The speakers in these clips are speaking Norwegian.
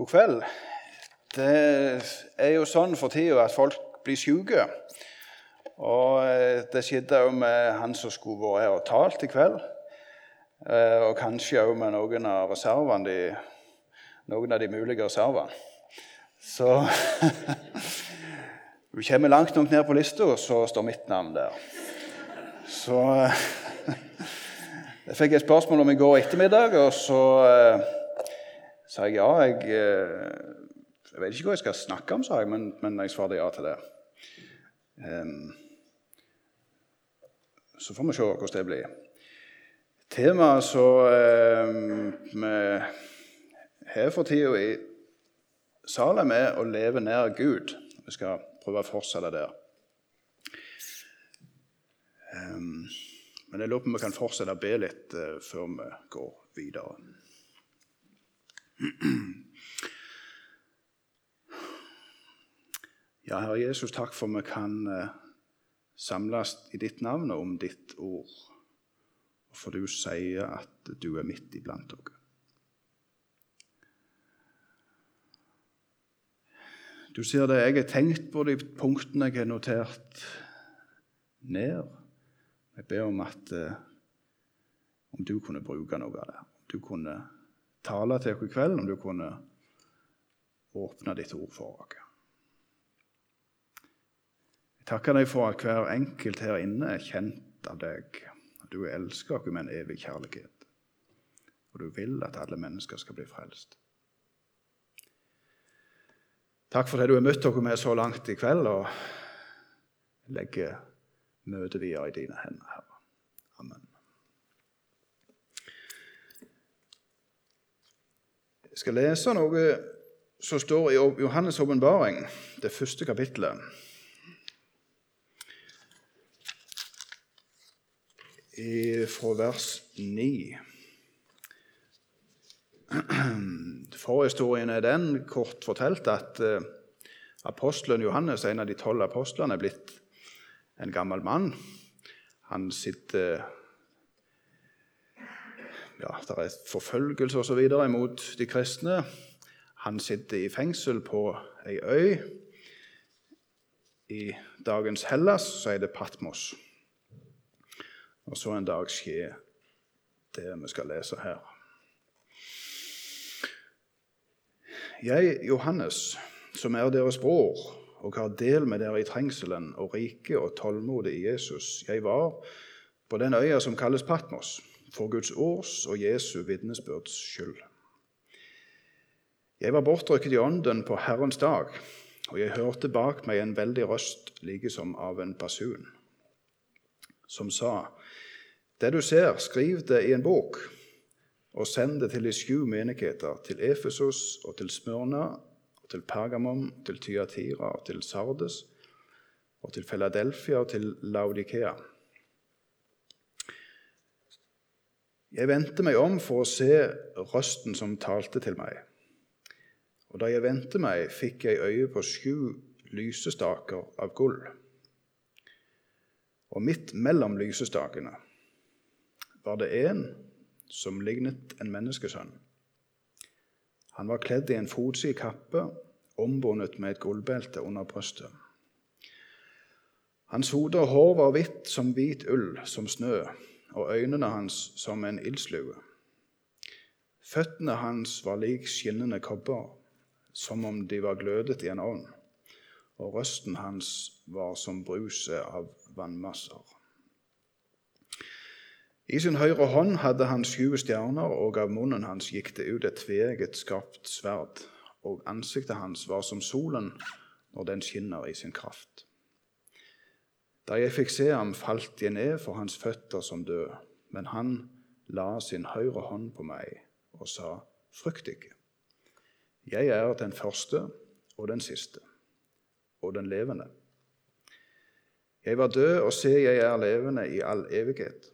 God kveld. Det er jo sånn for tida at folk blir syke. Og eh, det skjedde òg med han som skulle vært her og talt i kveld. Eh, og kanskje òg med noen av reservene, de, noen av de mulige reservene. Så Du kommer langt nok ned på lista, så står mitt navn der. Så Jeg fikk et spørsmål om i går ettermiddag, og så sa jeg ja. Jeg, jeg vet ikke hva jeg skal snakke om, sa jeg, men, men jeg svarte ja til det. Um, så får vi se hvordan det blir. Temaet som vi har for tida i Salem, er å leve nær Gud. Vi skal prøve å fortsette der. Um, men jeg lurer på om vi kan fortsette å be litt uh, før vi går videre. Ja, Herre Jesus, takk for vi kan uh, samles i ditt navn og om ditt ord. For du sier at du er midt iblant dere. Du ser det, jeg har tenkt på de punktene jeg har notert ned. Jeg ber om at uh, om du kunne bruke noe av det. Om du kunne tale til oss i kveld, om du kunne åpne ditt ord for oss. Jeg takker deg for at hver enkelt her inne er kjent av deg. Du elsker oss med en evig kjærlighet, og du vil at alle mennesker skal bli frelst. Takk for det du har møtt oss med så langt i kveld, og legger møtet videre i dine hender, Herre. Amen. Jeg skal lese noe som står i Johannes' åpenbaring, det første kapittelet. Fra vers 9. Forhistorien er den, kort fortalt, at uh, apostelen Johannes, en av de tolv apostlene, er blitt en gammel mann. Han sitter ja, Det er forfølgelse osv. mot de kristne. Han sitter i fengsel på ei øy. I dagens Hellas så er det Patmos. Og så en dag skjer det vi skal lese her. Jeg, Johannes, som er deres bror og har del med dere i trengselen og riket og tålmodet i Jesus, jeg var på den øya som kalles Patmos, for Guds ords og Jesu vitnesbyrds skyld. Jeg var bortrykket i ånden på Herrens dag, og jeg hørte bak meg en veldig røst like som av en basun, som sa:" Det du ser, skriv det i en bok, og send det til de sju menigheter, til Efesos og til Smørna, og til Pergamon, til Tyatira og til Sardes og til Philadelphia og til Laudikea. Jeg vendte meg om for å se røsten som talte til meg. Og da jeg vendte meg, fikk jeg øye på sju lysestaker av gull. Og midt mellom lysestakene var det en som lignet en menneskesønn. Han var kledd i en fotsid kappe, ombundet med et gullbelte under brystet. Hans hode og hår var hvitt som hvit ull, som snø, og øynene hans som en ildslue. Føttene hans var lik skinnende kobber, som om de var glødet i en ovn, og røsten hans var som bruset av vannmasser. I sin høyre hånd hadde han sju stjerner, og av munnen hans gikk det ut et tveegget skarpt sverd, og ansiktet hans var som solen når den skinner i sin kraft. Da jeg fikk se ham, falt jeg ned for hans føtter som død. Men han la sin høyre hånd på meg og sa, Frykt ikke. Jeg er den første og den siste og den levende. Jeg var død, og se, jeg er levende i all evighet,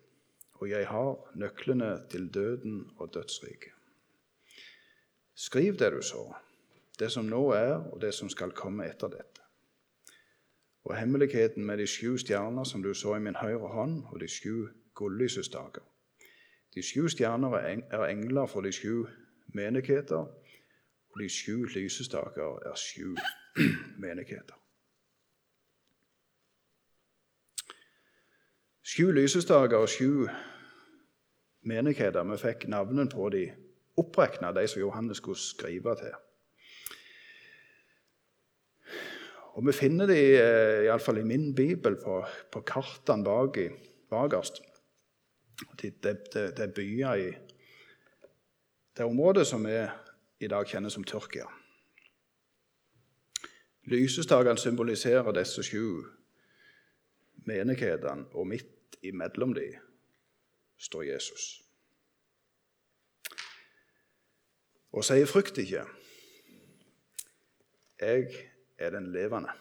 og jeg har nøklene til døden og dødsriket. Skriv det du så, det som nå er, og det som skal komme etter dette og hemmeligheten med de sju stjerner som du så i min høyre hånd, og de sju gullysestaker. De sju stjerner er engler for de sju menigheter, Og de sju lysestaker er sju menigheter. Sju lysestaker og sju menigheter. Vi fikk navnene på de opprekna, de som Johannes skulle skrive til. Og Vi finner de, eh, iallfall i min bibel, på, på kartene bak i, bakerst. Det, det, de, de byer i det området som vi i dag kjenner som Tyrkia. Lysestakene symboliserer disse sju menighetene, og midt imellom dem står Jesus. Og sier frykt ikke. Jeg er den levende.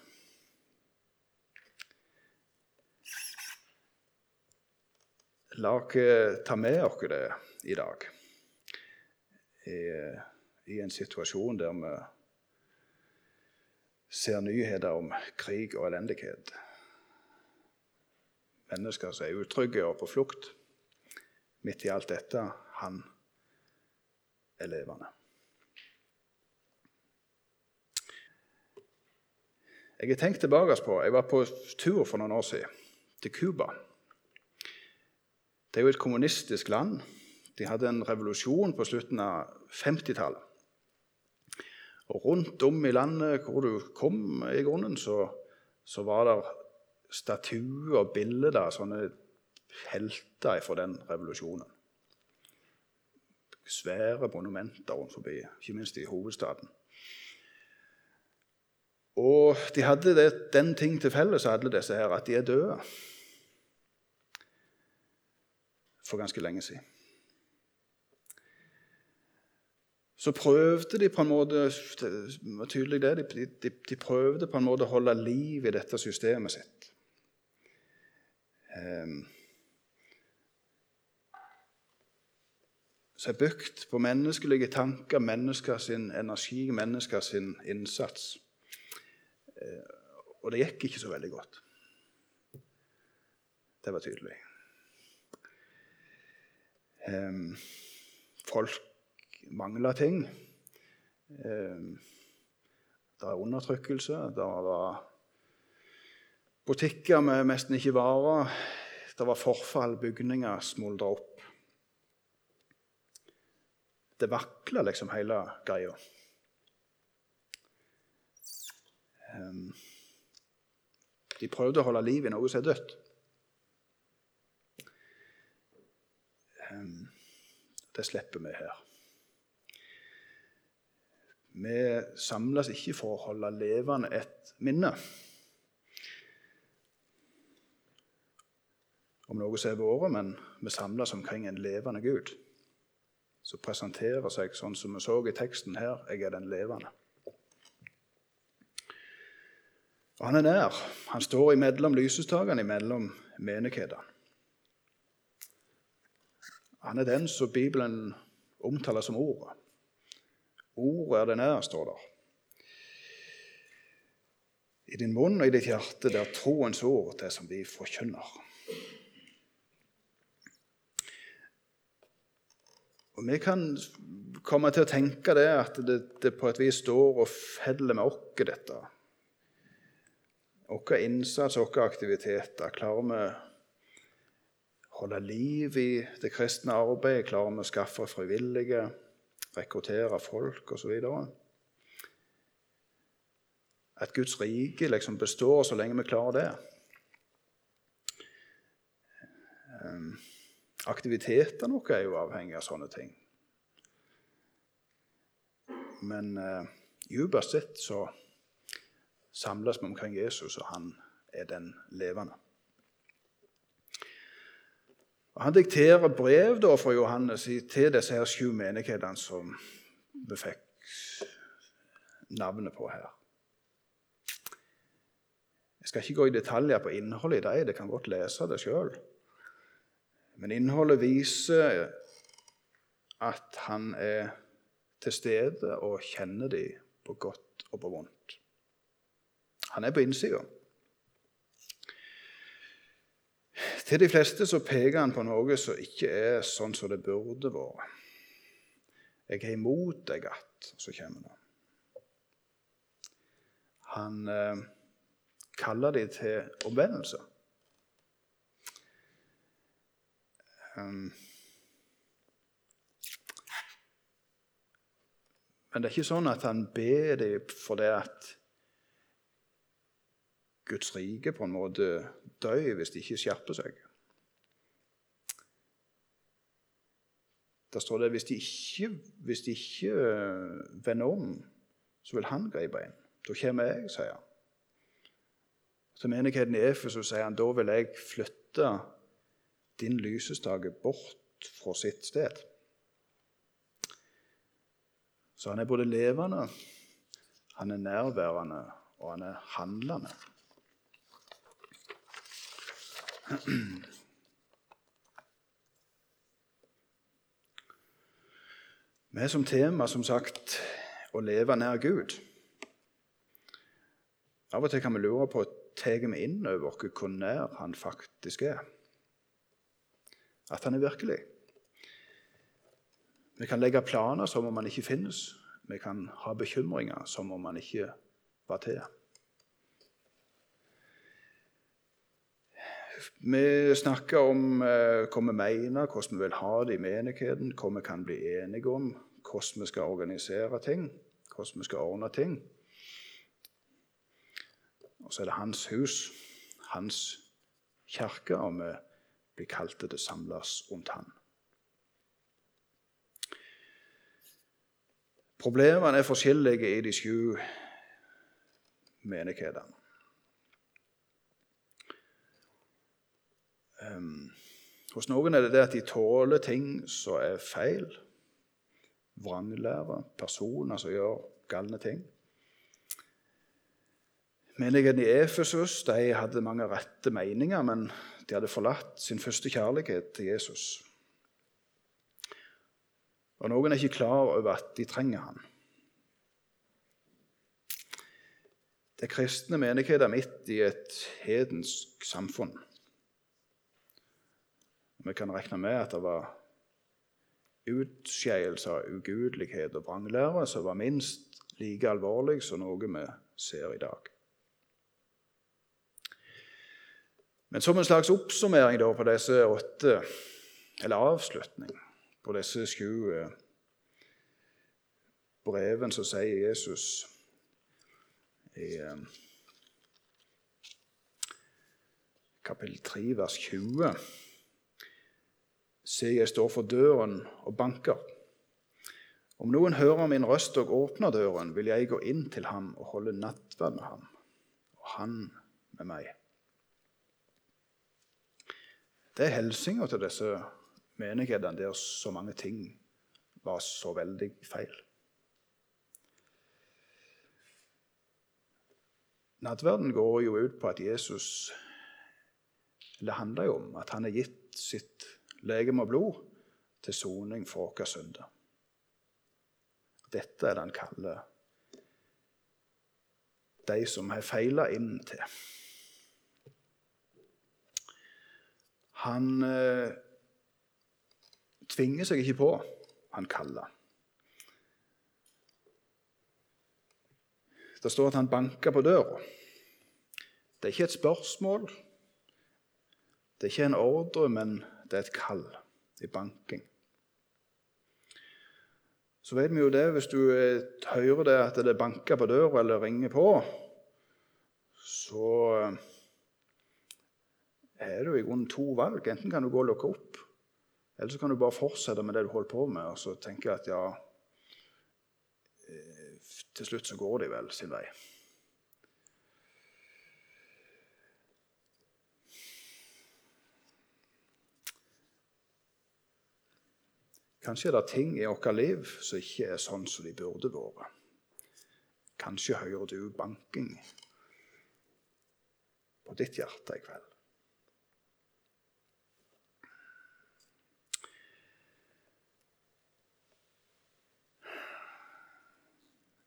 La oss ta med oss det i dag, I, i en situasjon der vi ser nyheter om krig og elendighet. Mennesker som er utrygge og på flukt. Midt i alt dette han er levende. Jeg har tenkt tilbake på Jeg var på tur for noen år siden til Cuba. Det er jo et kommunistisk land. De hadde en revolusjon på slutten av 50-tallet. Og rundt om i landet hvor du kom, i grunnen, så, så var det statuer og bilder av sånne helter fra den revolusjonen. Svære monumenter rundt forbi, ikke minst i hovedstaden. Og de hadde det, den ting til felles, alle disse her, at de er døde for ganske lenge siden. Så prøvde de på en måte det var tydelig det, de, de, de prøvde på en måte å holde liv i dette systemet sitt. Um, som er bygd på menneskelige tanker, menneskers energi, menneskers innsats. Eh, og det gikk ikke så veldig godt. Det var tydelig. Folk mangla ting. Det er undertrykkelse. Det var butikker med nesten ikke varer. Det var forfall. Bygninger smuldra opp. Det vakla liksom hele greia. De prøvde å holde liv i noe som er dødt. Ehm, det slipper vi her. Vi samles ikke for å holde levende et minne om noe som er vært, men vi samles omkring en levende Gud som presenterer seg sånn som vi så i teksten her jeg er den levende. Og han er nær. Han står imellom lysestakene, imellom menighetene. Han er den som Bibelen omtaler som Ordet. Ordet er det nær, står der. I din munn og i ditt hjerte, der troens ord, det som vi forkynner. Og Vi kan komme til å tenke det at det, det på et vis står og feller med oss, dette vår innsats, våre aktiviteter, klarer vi å holde liv i det kristne arbeidet? Klarer vi å skaffe frivillige, rekruttere folk osv.? At Guds rike liksom består så lenge vi klarer det. Aktiviteten aktivitetene våre er jo avhengig av sånne ting. Men uh, dypest sett så samles vi omkring Jesus, og han er den levende. Og han dikterer brev da fra Johannes til disse her sju menighetene som vi fikk navnet på her. Jeg skal ikke gå i detaljer på innholdet i dem, dere kan godt lese det sjøl. Men innholdet viser at han er til stede og kjenner dem på godt og på vondt. Han er på innsida. Til de fleste så peker han på noe som ikke er sånn som det burde vært. Jeg er imot deg at Så kommer det. Han eh, kaller de til omvendelse. Um, men det er ikke sånn at han ber dem for det at Guds rike på en måte dø hvis de ikke skjerper seg. Der står det hvis de hvis de ikke vender om, så vil han gripe inn. Da kommer jeg, sier han. Til menigheten i Efesus sier han da vil jeg flytte din lysestake bort fra sitt sted. Så han er både levende, han er nærværende, og han er handlende. Vi som tema, som sagt, å leve nær Gud. Av og til kan vi lure på tar vi inn over oss hvor nær han faktisk er. At han er virkelig. Vi kan legge planer som om han ikke finnes. Vi kan ha bekymringer som om han ikke var til. Vi snakker om eh, hva vi mener, hvordan vi vil ha det i menigheten, hva vi kan bli enige om, hvordan vi skal organisere ting, hvordan vi skal ordne ting. Og så er det hans hus, hans kirke, og vi blir kalt til å samles rundt han. Problemene er forskjellige i de sju menighetene. Um, hos noen er det det at de tåler ting som er feil. Vranglære, personer som gjør galne ting. Menigheten i Efesus de hadde mange rette meninger, men de hadde forlatt sin første kjærlighet til Jesus. Og noen er ikke klar over at de trenger han. Det er kristne menigheter midt i et hedensk samfunn. Vi kan regne med at det var utskeielser, ugudelighet og vranglære som var minst like alvorlig som noe vi ser i dag. Men som en slags oppsummering på disse åtte, eller avslutning på disse sju eh, breven, så sier Jesus i eh, kapittel 3, vers 20 Se, jeg står for døren og banker. Om noen hører min røst og åpner døren, vil jeg gå inn til ham og holde nattverd med ham, og han med meg. Det er hilsinga til disse menighetene der så mange ting var så veldig feil. Nattverden går jo ut på at Jesus Det handler jo om at han har gitt sitt legeme og blod til soning for våre synder. Dette er det han kaller de som har feila inn til. Han eh, tvinger seg ikke på, han kaller. Det står at han banker på døra. Det er ikke et spørsmål, det er ikke en ordre, men det er et kall. en banking. Så vet vi jo det, hvis du hører det at det banker på døra eller ringer på, så eh, er det jo i grunnen to valg. Enten kan du gå og lukke opp, eller så kan du bare fortsette med det du holder på med, og så tenker jeg at ja eh, Til slutt så går de vel sin vei. Kanskje er det ting i vårt liv som ikke er sånn som de burde vært. Kanskje hører du banking på ditt hjerte i kveld.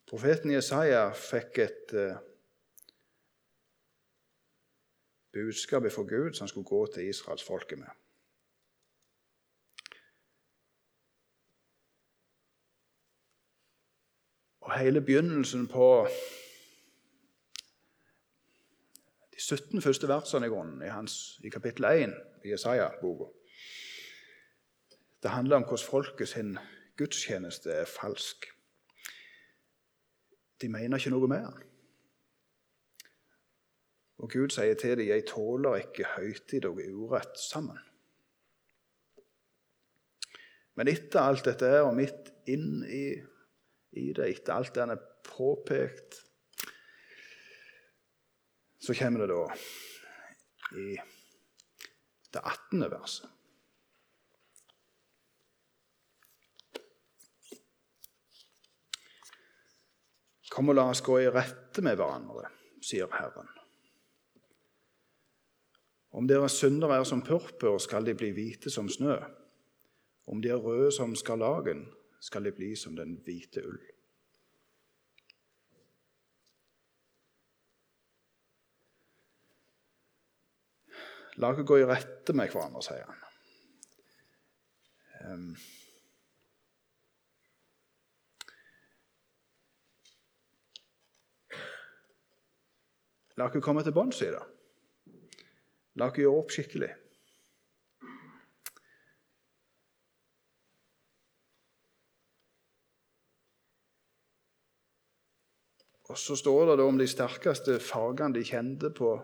Profeten Jesaja fikk et uh, budskap fra Gud som han skulle gå til israelsfolket med. Hele begynnelsen på De 17 første versene i grunnen i, hans, i kapittel 1 i Jesaja-boka. Det handler om hvordan folket sin gudstjeneste er falsk. De mener ikke noe med den. Og Gud sier til dem, 'Jeg tåler ikke høytid og urett sammen'. Men etter alt dette her, og midt inn i, i det, etter alt det han er påpekt, så kommer det da i det 18. verset. Kom og la oss gå i rette med hverandre, sier Herren. Om deres synder er som purpur, skal de bli hvite som snø. Om de er røde som skarlagen, skal de bli som den hvite ull. La oss gå i rette med hverandre, sier han. Um, La oss komme til bunns i det. La oss gjøre opp skikkelig. Så står det om de sterkeste fargene de kjente på,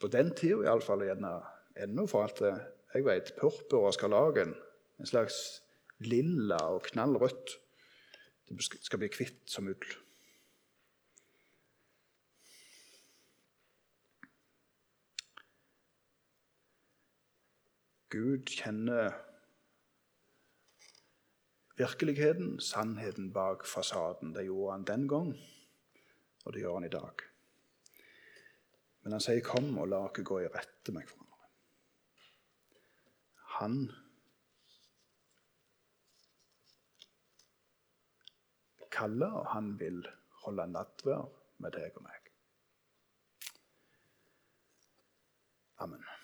på den tida, iallfall ennå, for alt det jeg vet. Purpur og skarlagen. En slags lilla og knallrødt. Det skal bli kvitt som ull. Gud kjenner virkeligheten, sannheten bak fasaden. Det gjorde han den gang, og det gjør han i dag. Men han sier, 'Kom og la dere gå i rette med hverandre'. Han kaller, og han vil holde nattverd med deg og meg. Amen.